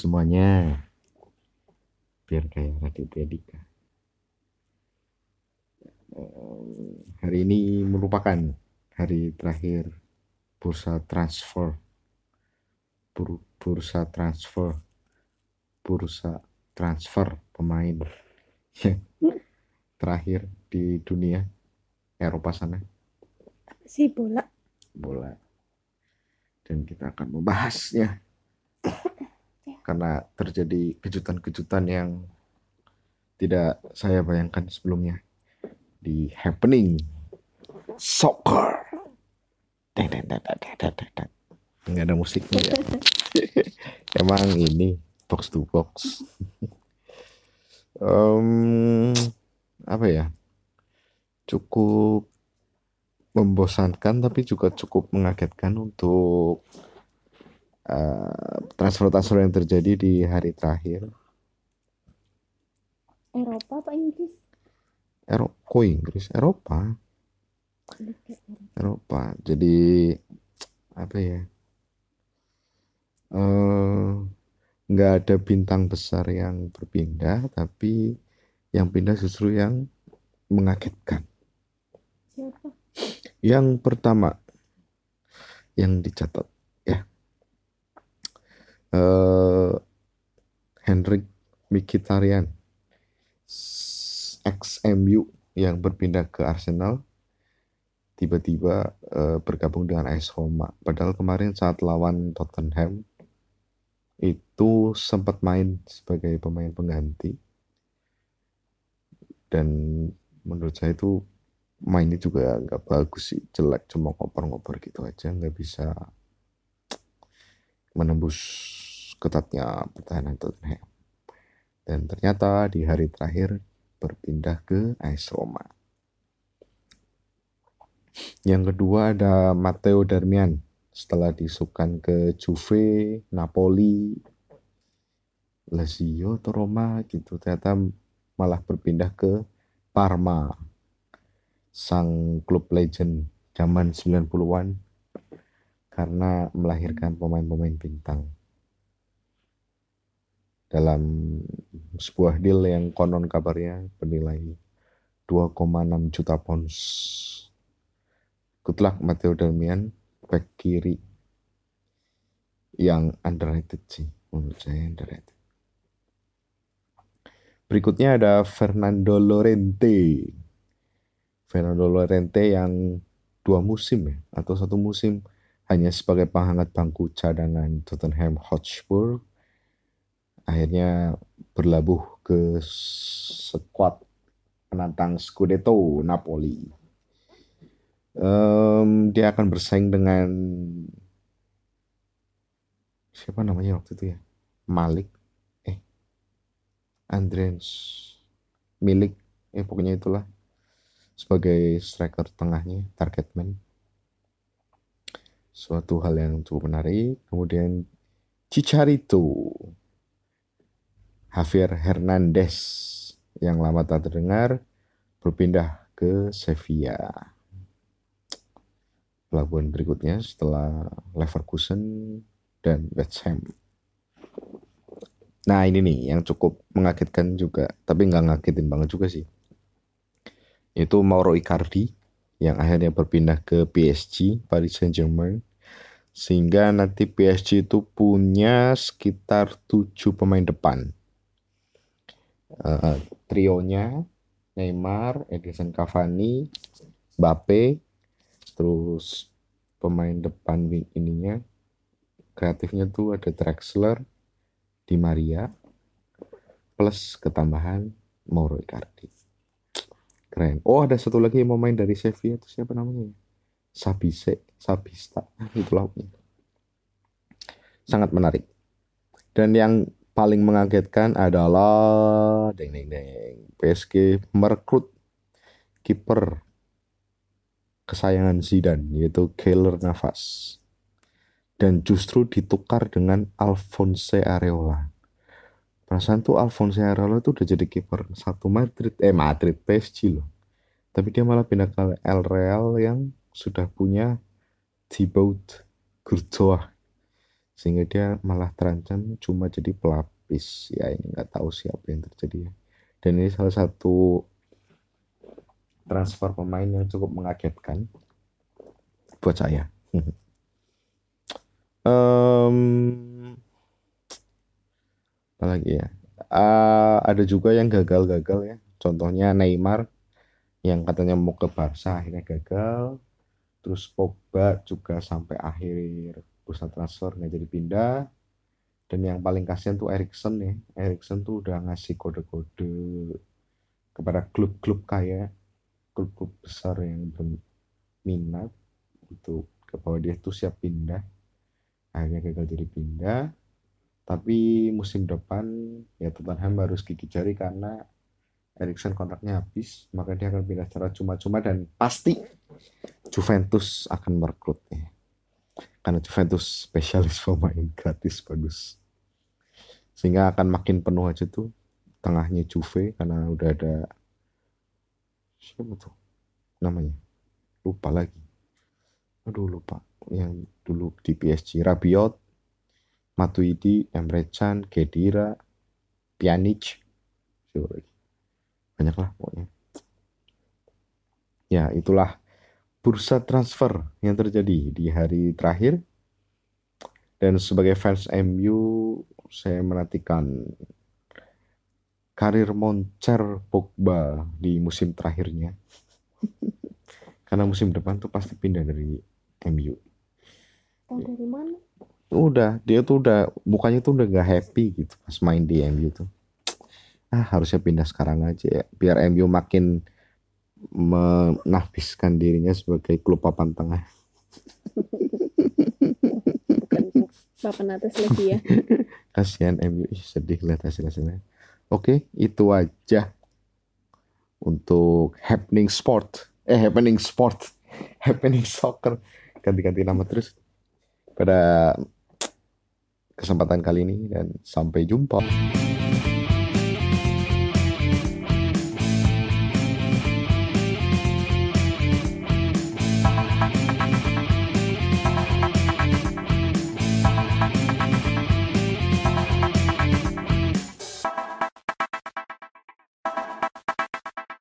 semuanya. Biar kayak Raditya Dika. Eh, hari ini merupakan hari terakhir bursa transfer. Bur- bursa transfer. Bursa transfer pemain. terakhir di dunia Eropa sana si bola bola dan kita akan membahasnya karena terjadi kejutan-kejutan yang tidak saya bayangkan sebelumnya di happening. Soccer. Deng, deng, deng, deng, deng, deng, deng, deng. nggak ada musiknya ya. Emang ini box to box. Em, apa ya? Cukup membosankan tapi juga cukup mengagetkan untuk eh, transfer-transfer yang terjadi di hari terakhir Eropa apa Inggris Eropa, kok Inggris, Eropa, Eropa. Jadi apa ya? Eh, nggak ada bintang besar yang berpindah, tapi yang pindah justru yang mengagetkan. siapa Yang pertama yang dicatat eh Henrik Mkhitaryan, ex MU yang berpindah ke Arsenal, tiba-tiba eh, bergabung dengan AS Roma. Padahal kemarin saat lawan Tottenham itu sempat main sebagai pemain pengganti dan menurut saya itu mainnya juga nggak bagus sih jelek cuma ngoper-ngoper gitu aja nggak bisa menembus ketatnya pertahanan Tottenham. Dan ternyata di hari terakhir berpindah ke AS Roma. Yang kedua ada Matteo Darmian setelah disukan ke Juve, Napoli, Lazio atau Roma gitu. Ternyata malah berpindah ke Parma sang klub legend zaman 90-an karena melahirkan pemain-pemain bintang dalam sebuah deal yang konon kabarnya bernilai 2,6 juta pounds. Good luck Matteo Darmian, back kiri yang underrated sih, menurut saya underrated. Berikutnya ada Fernando Llorente. Fernando Llorente yang dua musim ya, atau satu musim hanya sebagai penghangat bangku cadangan Tottenham Hotspur. Akhirnya berlabuh ke skuad penantang Scudetto Napoli. Em, dia akan bersaing dengan siapa namanya waktu itu ya? Malik, eh, Andrens Milik, eh pokoknya itulah sebagai striker tengahnya, target man. Suatu hal yang cukup menarik. Kemudian Chicharito, Javier Hernandez yang lama tak terdengar berpindah ke Sevilla. Pelabuhan berikutnya setelah Leverkusen dan West Ham. Nah ini nih yang cukup mengagetkan juga, tapi nggak ngagetin banget juga sih. Itu Mauro Icardi yang akhirnya berpindah ke PSG, Paris Saint-Germain. Sehingga nanti PSG itu punya sekitar 7 pemain depan. Eh, trionya Neymar, Edison Cavani, Mbappe, terus pemain depan wing ininya kreatifnya tuh ada Drexler, Di Maria, plus ketambahan Mauro Icardi. Keren. Oh ada satu lagi yang mau main dari Sevilla itu siapa namanya? ya? Sabise, Sabista, itulah. Sangat menarik. Dan yang paling mengagetkan adalah deng deng deng PSG merekrut kiper kesayangan Zidane yaitu Keylor Navas dan justru ditukar dengan Alphonse Areola. Perasaan tuh Alphonse Areola tuh udah jadi kiper satu Madrid, eh Madrid PSG loh. Tapi dia malah pindah ke El Real yang sudah punya Thibaut Courtois. Sehingga dia malah terancam cuma jadi pelapis. Ya ini nggak tahu siapa yang terjadi ya. Dan ini salah satu transfer pemain yang cukup mengagetkan buat saya. Um, apalagi ya? Uh, ada juga yang gagal-gagal ya. Contohnya Neymar yang katanya mau ke Barca akhirnya gagal. Terus Pogba juga sampai akhir bursa transfer nggak jadi pindah. Dan yang paling kasihan tuh Erikson ya. Erikson tuh udah ngasih kode-kode kepada klub-klub kaya klub-klub besar yang berminat itu ke bahwa dia tuh siap pindah. Akhirnya gagal jadi pindah tapi musim depan ya Tottenham harus gigi jari karena Erikson kontraknya habis, maka dia akan pindah secara cuma-cuma dan pasti Juventus akan merekrutnya. Karena Juventus spesialis pemain gratis bagus. Sehingga akan makin penuh aja tuh tengahnya Juve karena udah ada siapa tuh namanya lupa lagi aduh lupa yang dulu di PSG Rabiot Matuidi Emre Can Kedira Pjanic banyak lah pokoknya. Ya itulah bursa transfer yang terjadi di hari terakhir. Dan sebagai fans MU saya menantikan karir moncer Pogba di musim terakhirnya. Karena musim depan tuh pasti pindah dari MU Tahu dari mana? Udah dia tuh udah mukanya tuh udah gak happy gitu pas main di MU tuh. Ah harusnya pindah sekarang aja ya biar MU makin menafiskan dirinya sebagai klub papan tengah. Bukan papan atas lagi ya. kasihan MU Ih, sedih lihat hasil hasilnya oke itu aja untuk happening sport. Eh happening sport. Happening soccer. Ganti-ganti nama terus. Pada kesempatan kali ini dan sampai jumpa